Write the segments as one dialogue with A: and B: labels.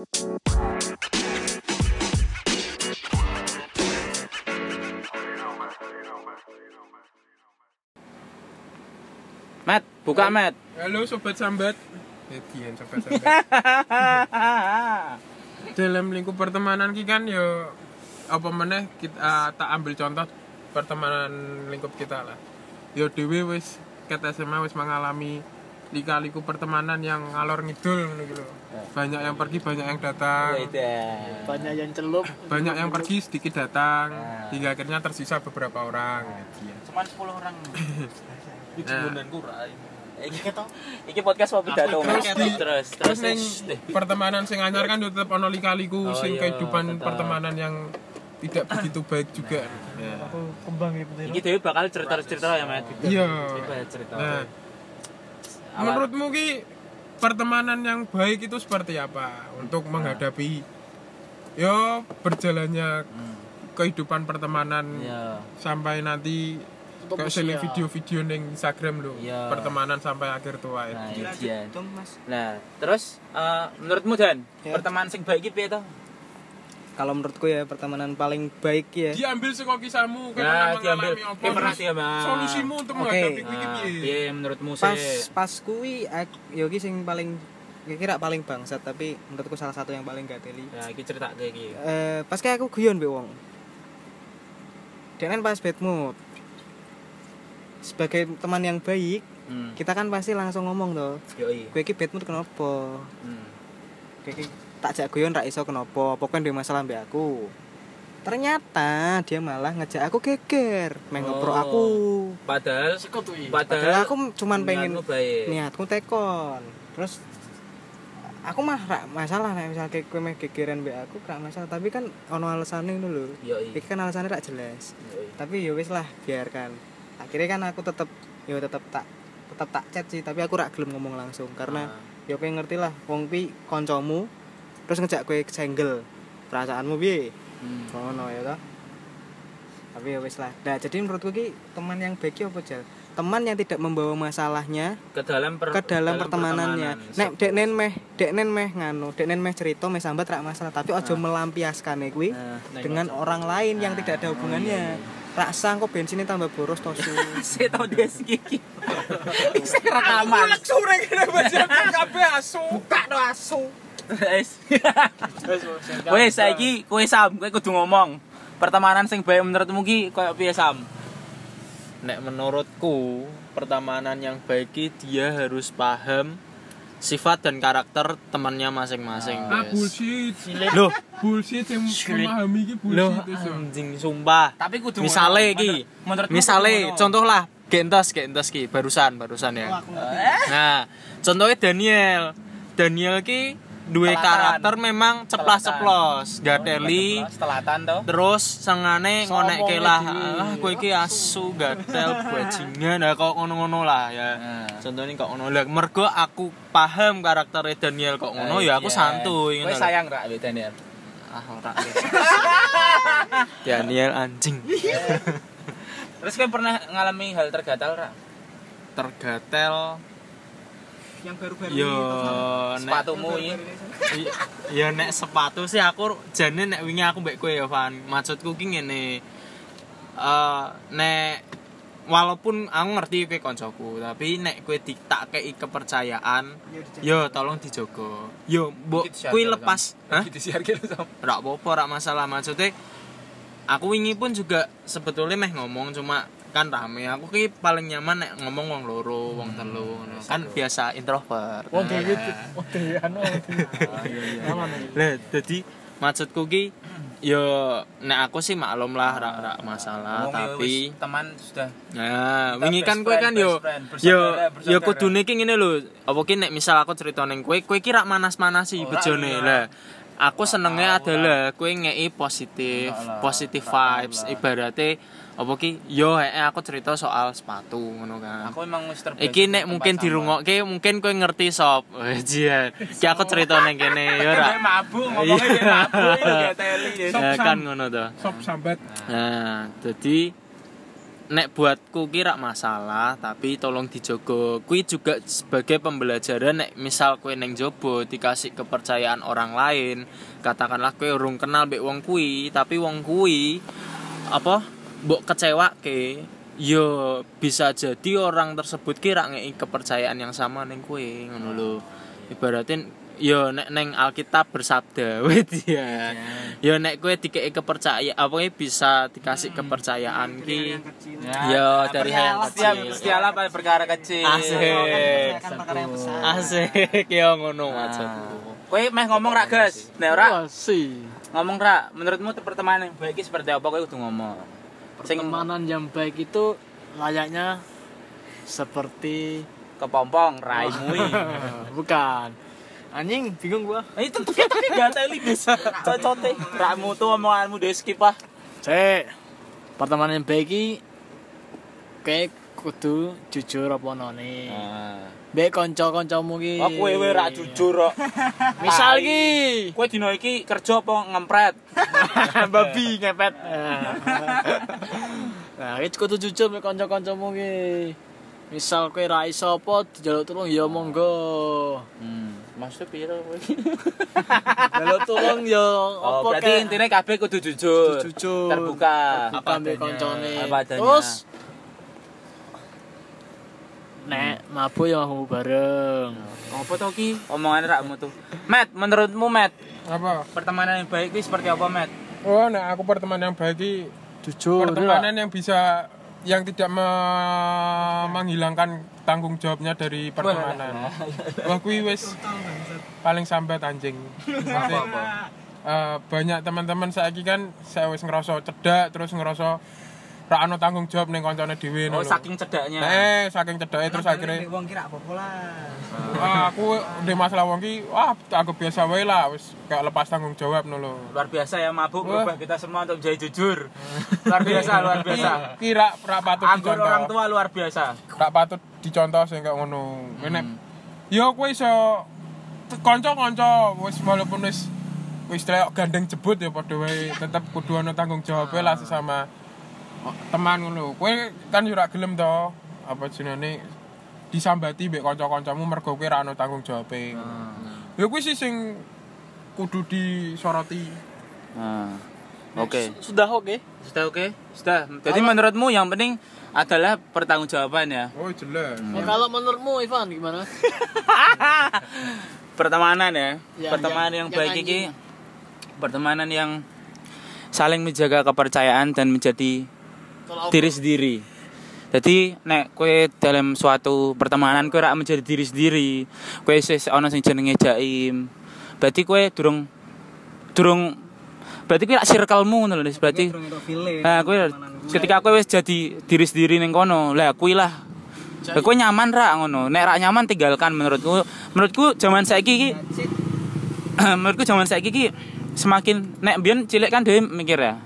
A: Mat, buka Mat.
B: Halo sobat sambat. Edian sobat sambat. Dalam lingkup pertemanan ki kan yo apa meneh kita tak ambil contoh pertemanan lingkup kita lah. Yo dhewe wis ket SMA wis mengalami lika-liku pertemanan yang ngalor ngidul gitu. Banyak yang pergi, banyak yang datang.
C: banyak yang celup
B: Banyak yang pergi, sedikit datang. Hingga akhirnya tersisa beberapa orang.
A: Cuman 10 orang.
B: Nah,
A: Iki iki podcast mau pidato.
B: Terus
A: Terus
B: Terus neng pertemanan sing anyar kan tetep ono lika-liku
A: Oh,
B: sing
A: iya,
B: kehidupan pertemanan yang tidak begitu baik juga.
C: aku kembang gitu
A: iki dhewe bakal cerita-cerita ya Mat.
B: Iya.
A: Coba cerita.
B: Nah, menurutmu ki pertemanan yang baik itu seperti apa untuk menghadapi yo berjalannya kehidupan pertemanan
A: Iya.
B: sampai nanti kayak sele video-video neng Instagram lo
A: Iya.
B: pertemanan sampai akhir tua
A: Nah,
B: itu.
A: iya. Nah, terus eh, menurutmu Dan,
D: Ya.
A: pertemanan sing baik iki piye to?
D: Kalau menurutku ya pertemanan paling baik ya
B: diambil saka kisahmu
A: Nah, diambil.
B: terus
A: sih, Mas.
B: solusimu untuk
D: Oke.
B: menghadapi kuwi
A: Nah,
B: piye?
A: piye menurutmu
D: pas
A: sih?
D: pas kuwi ak- yo ki sing paling kira paling bangsat tapi menurutku salah satu yang paling gak teli
A: Ya, iki cerita kayak iki.
D: eh pas kayak aku guyon be wong dengan pas bad mood sebagai teman yang baik
A: Hmm.
D: kita kan pasti langsung ngomong tuh
A: Yoi.
D: gue ki bad mood kenapa
A: Hmm.
D: gue tak jak guyon rak iso kenapa? Pokoknya dia masalah mbak aku? Ternyata dia malah ngejak aku geger main ngepro
A: Oh.
D: aku
A: Padahal
D: padahal aku cuman pengen niatku tekon. Terus aku mah rak masalah nek misal kayak kowe meh gegeran mbek aku rak masalah. Tapi kan ono alasane ngono lho. Iki kan alasannya rak jelas.
A: Yoi.
D: tapi ya wis lah biarkan. Akhirnya kan aku tetep ya tetep tak tetep tak chat sih. Tapi aku rak gelem ngomong langsung karena
A: Ah.
D: ya kowe ngerti lah wong pi kancamu terus ngejak kowe senggel perasaanmu piye
A: Hmm.
D: ngono ya toh tapi ya wis lah nah jadi menurutku ki teman yang baik apa jal teman yang tidak membawa masalahnya
A: ke dalam per,
D: ke dalam pertemanannya. Nek deknen meh, deknen meh nganu, deknen meh cerita meh sambat rak masalah, tapi ojo melampiaskan kuwi
A: Nah,
D: dengan orang lain yang
A: Nah,
D: tidak ada hubungannya. Rak sang kok bensinnya tambah boros to su.
A: saya tahu dia segigi. Saya rekaman.
B: sore kira baca kabeh asu
D: Buka to asu.
A: Wes. Wes saiki kowe Sam, kowe kudu ngomong. Pertemanan sing baik menurutmu ki koyo piye Sam?
E: Nek menurutku pertemanan yang baik ki dia harus paham sifat dan karakter temannya masing-masing.
B: ah
E: guys.
B: bullshit
E: Loh,
B: bullshit yang memahami ki
E: loh
B: bullshit itu
E: anjing sumpah.
A: Tapi kudu
E: Misale
A: ngono.
E: ki,
A: Menurut- menurutmu
E: misale contoh lah gentos gentos ki barusan barusan ya.
A: Eh?
E: Nah, contohnya Daniel. Daniel ki
A: Telatan.
E: karakter memang ceplas-ceplos, gateli.
A: Setelatan to.
E: Terus sengane ngonekke
D: Sombongnya
E: lah,
D: dhewe.
E: ah kowe iki asu gatel bajingan nah kok ngono-ngono lah ya.
A: Nah.
E: Contohnya kok ngono lah mergo aku paham karakternya Daniel kok ngono ya aku
A: Iya.
E: santuy ngono. lho.
A: sayang ra mbek Daniel.
E: Ah ora. Daniel anjing.
A: Terus kowe pernah ngalami hal tergatal ra?
E: Tergatel
D: Yang baru-baru
E: yo
A: Sepatumu iki.
E: I- ya nek sepatu sih aku jane nek wingi aku mbek kowe ya Van. Maksudku ki ngene. Eh nek walaupun aku ngerti kowe koncoku tapi nek kowe di- tak kei kepercayaan yo tolong dijogo. Yo mbok
A: disiarkan,
E: lepas hah? ora apa-apa ora masalah. Maksudnya aku wingi pun juga sebetulnya meh ngomong cuma kan rame. Aku ki paling nyaman nek ngomong wong loro wong telu ngono. kan biasa introvert.
C: Wong dewe wong dewe anu
E: lah jadi maksudku ki yo nek aku sih maklum lah rak rak masalah
A: Wong ya
E: tapi
A: teman sudah.
E: Nah wingi kan kowe kan yo yo yo kudune ki ngene lho apa ki nek misal aku cerita ning kowe kowe ki rak manas-manasi bejone.
A: iya.
E: lah aku senengnya adalah kowe ngei positif
A: tahu
E: vibes. ibaratnya apa ki yo eh aku cerita soal sepatu ngono kan
A: aku emang wis terbiasa
E: Iki nek mungkin dirungokke mungkin kowe ngerti sop. Jian. Ki aku cerita ning kene yo ora.
A: mabuk ngomongnya dia mabuk gak teli ya.
E: Ya kan ngono to.
B: sop sambat
E: Nah, jadi nek buatku kira masalah tapi tolong dijogo kui juga sebagai pembelajaran nek misal kue neng jobo dikasih kepercayaan orang lain katakanlah kue urung kenal mbek wong kui tapi wong kui apa mbok kecewa ke yo bisa jadi orang tersebut kira ngei kepercayaan yang sama neng kue ngono lho. Ibaratin yo nek neng Alkitab bersabda wait ya. Yo nek kue dikei kepercayaan apa ya bisa dikasih kepercayaan ki? Ya, dari hal yang
A: setiap
E: kecil.
A: setialah pada perkara kecil.
E: Asik.
D: kan yang
E: Asik ya ngono maksudku.
A: Kowe meh ngomong rak, Gas. Nek ora? Ngomong rak, menurutmu pertemanan yang baik seperti apa? Kowe kudu ngomong.
C: Pertemanan yang baik itu layaknya seperti
A: kepompong raimu iki.
C: bukan. Anjing, bingung gua.
A: Itu tuh kita gak teli bis. Cocote. Rakmu tuh omonganmu di skip ah.
C: Cek. Pertemanan yang baik kayak kudu jujur apa none. Baik kanca-kancamu ki.
A: Oh kowe rak jujur kok.
C: Misal ki.
A: Kowe dino iki kerja apa ngempret?
C: babi ngepet. nah, iki kudu jujur mek kanca-kancamu ki. Misal kowe ra iso apa dijaluk tulung ya monggo.
A: Hmm. Maksud piro kowe?
C: Jaluk tulung ya
A: Oh,
C: apa
A: berarti
C: kek.
A: intinya kabeh kudu jujur.
C: jujur.
A: Terbuka.
C: Apa ambek kancane. Terus Nek mabuk ya mau bareng.
A: Apa to ki? Omongannya rakmu tuh. Matt, menurutmu Matt,
B: apa
A: pertemanan yang baik itu seperti apa Matt?
B: oh nah aku pertemanan yang baik ini
C: Jujur.
B: pertemanan yang bisa yang tidak me- menghilangkan tanggung jawabnya dari pertemanan. Wah kuwi wis paling sambat anjing. Maksudnya, eh, banyak teman-teman saiki kan saya wis ngerasa cedak terus ngerasa ra ono tanggung jawab ning kancane dhewe
A: Oh, saking cedaknya.
B: Eh, saking cedake terus akhirnya
D: wong kira apa pola
B: ah, aku di masalah wong ki wah aku biasa wae lah wis kayak lepas tanggung jawab ngono lho.
A: Luar biasa ya mabuk berubah kita semua untuk menjadi jujur. luar biasa, luar biasa.
B: Kira ra patut
A: Anggur
B: dicontoh.
A: orang tua luar biasa.
B: Ra patut dicontoh sing kayak ngono. Kene yo kowe iso kanca-kanca wis walaupun wis wis gandeng jebut ya padha wae tetep kudu ana tanggung jawab lah sesama teman ngono. Kowe kan yo ra gelem to apa jenenge disambati mbek kanca-kancamu mergo kowe ra ana tanggung jawabe. Ya kuwi sih sing kudu disoroti.
A: Nah, Oke.
C: Sudah oke.
A: Sudah oke? Sudah. Jadi menurutmu yang penting adalah pertanggungjawaban ya.
B: Oh jelas.
C: Ya, kalau menurutmu Ivan gimana?
A: Pertemanan ya.
C: Ya,
A: pertemanan
C: yang-
A: yang,
C: yang
A: baik ini pertemanan yang saling menjaga kepercayaan dan menjadi
C: Kalau
A: diri sendiri. Jadi nek kue dalam suatu pertemanan kue rak menjadi diri sendiri. Kue wis ana sing jenenge jaim. Berarti kue durung durung berarti kue rak circlemu ngono lho, Nis. berarti Nah, kue ketika kue wis jadi diri sendiri ning kono, lah kuwi lah. Kue nyaman ra ngono. Nek rak nyaman tinggalkan menurutku. Menurutku zaman saiki iki menurutku zaman saiki iki semakin nek biyen cilik kan dhewe mikir ya.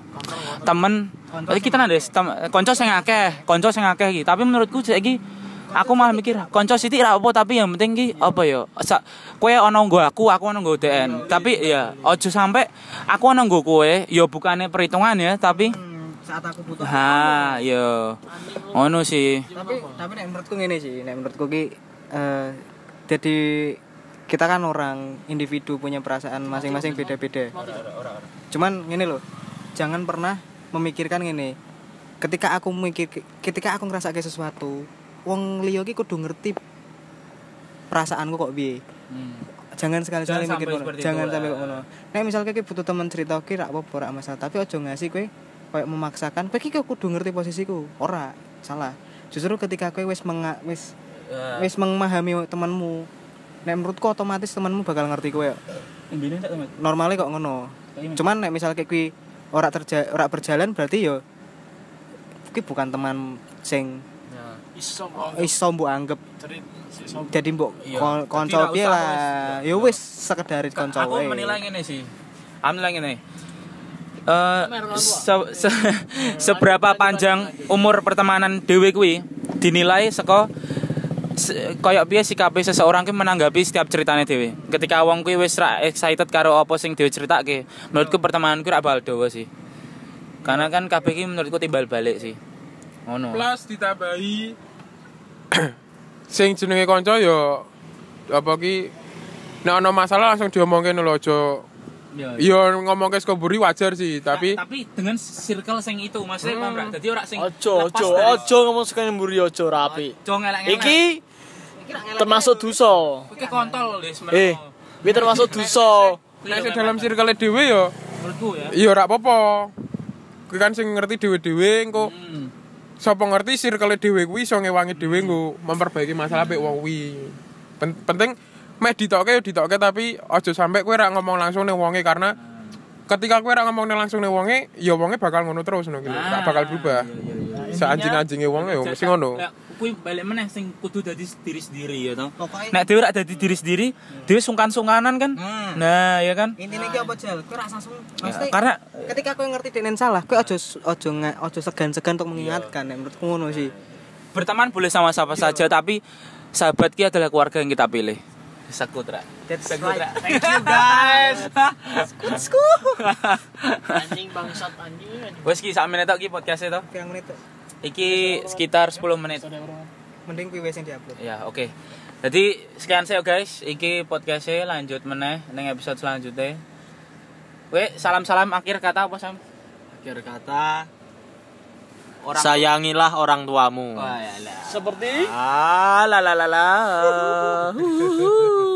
A: Temen Berarti kita nanti konco sing akeh, konco sing akeh iki. Tapi menurutku saiki aku malah mikir konco sithik ra apa tapi yang penting ki apa ya? Kowe ana nggo aku aku ana nggo DN tapi ya ojo sampe aku ana nggo kowe ya bukane perhitungan ya tapi
D: saat aku butuh
A: ha ya. Ngono sih.
D: Tapi tapi nek menurutku ngene sih nek menurutku ki eh, jadi kita kan orang individu punya perasaan masing-masing beda-beda. Cuman ngene loh jangan pernah memikirkan ngene ketika aku mikir ketika aku ngerasa kayak sesuatu wong liya ki kudu ngerti perasaanku kok piye. Jangan sekali-sekali mikir
A: sampai
D: ngono jangan sampai kok ngono. Nek misalnya kayak butuh teman cerita ki rak apa ora masalah. Tapi ojo ngasih kowe kayak memaksakan kowe ki kudu ngerti posisiku. Ora salah. Justru ketika kowe wis menga, wis wis memahami temanmu nek menurutku otomatis temanmu bakal ngerti kowe. Normalnya kok ngono. Cuman nek misalnya kayak kuwi ora terja ora berjalan berarti yo kuwi bukan teman sing
C: iso
D: iso mbok anggap.
C: Iso
D: jadi mbok
A: Iya.
D: konco piye lah. yo wis sekedar konco
A: aku menilai ngene sih. Aku menilai ngene. Eh, se- se- seberapa panjang umur pertemanan dhewe kuwi dinilai saka kayak piye sikape seseorang ki menanggapi setiap ceritanya dhewe. Ketika wong kuwi wis ra excited karo apa sing dhewe critake, menurutku pertemanan kuwi ra bakal dawa sih. Karena kan kabeh ki menurutku timbal balik sih. ngono
B: plus ditambahi sing jenenge kanca ya apa ki nek ana masalah langsung diomongke lho aja
A: Iya.
B: ya ngomongke saka mburi wajar sih tapi
A: Nah, tapi dengan circle sing itu maksudnya paham ra? Dadi ora sing
C: Ojo, ojo,
A: dari-
C: ojo ngomong sekali mburi ojo rapi.
A: Ojo ngelak-ngelak.
C: Iki termasuk dosa.
A: iki kontol lho sebenarnya.
C: Eh, iki termasuk dosa.
B: nek dalam circle dhewe ya
A: menurutku ya.
B: ya ora apa-apa kuwi kan sing ngerti dhewe-dhewe engko
A: Hmm.
B: sapa ngerti circle dhewe kuwi iso ngewangi dhewe nggo memperbaiki masalah pek wong kuwi Pen- penting meh ditoke ya ditoke tapi aja sampe kowe ra ngomong langsung ning wonge karena ketika kowe ra ngomong langsung ning wonge ya wonge bakal ngono terus ngono gitu tak bakal berubah
A: iya, iya, iya.
B: seanjing-anjingnya wonge ya mesti ngono
A: kuwi balik meneh sing kudu dadi diri sendiri ya toh. Nek dhewe rak dadi diri sendiri, dhewe sungkan-sungkanan kan.
D: Hmm.
A: Nah, ya kan?
D: intinya ki apa jal kowe rak langsung mesti
A: Karena
D: ketika kowe ngerti deknen salah kowe ojo ojo nga- ojo segan-segan untuk mengingatkan nek menurutku ngono sih
A: berteman boleh sama siapa saja tapi sahabat kita adalah keluarga yang kita pilih. Sakutra.
D: That's
A: Sakutra.
D: right.
A: Thank you guys.
C: Anjing bangsat anjing.
A: Wes ki sak menit tok ki podcast itu.
D: pirang menit tuh
A: Iki sekitar 10 menit.
D: mending kuwi wis sing diupload
A: Ya, oke. Jadi sekian saya guys, iki podcastnya lanjut meneh ning episode selanjutnya. We salam-salam akhir kata apa Sam?
E: Akhir kata sayangilah orang tuamu.
A: Wah, ya lah.
C: Seperti
A: Ah, la la la la.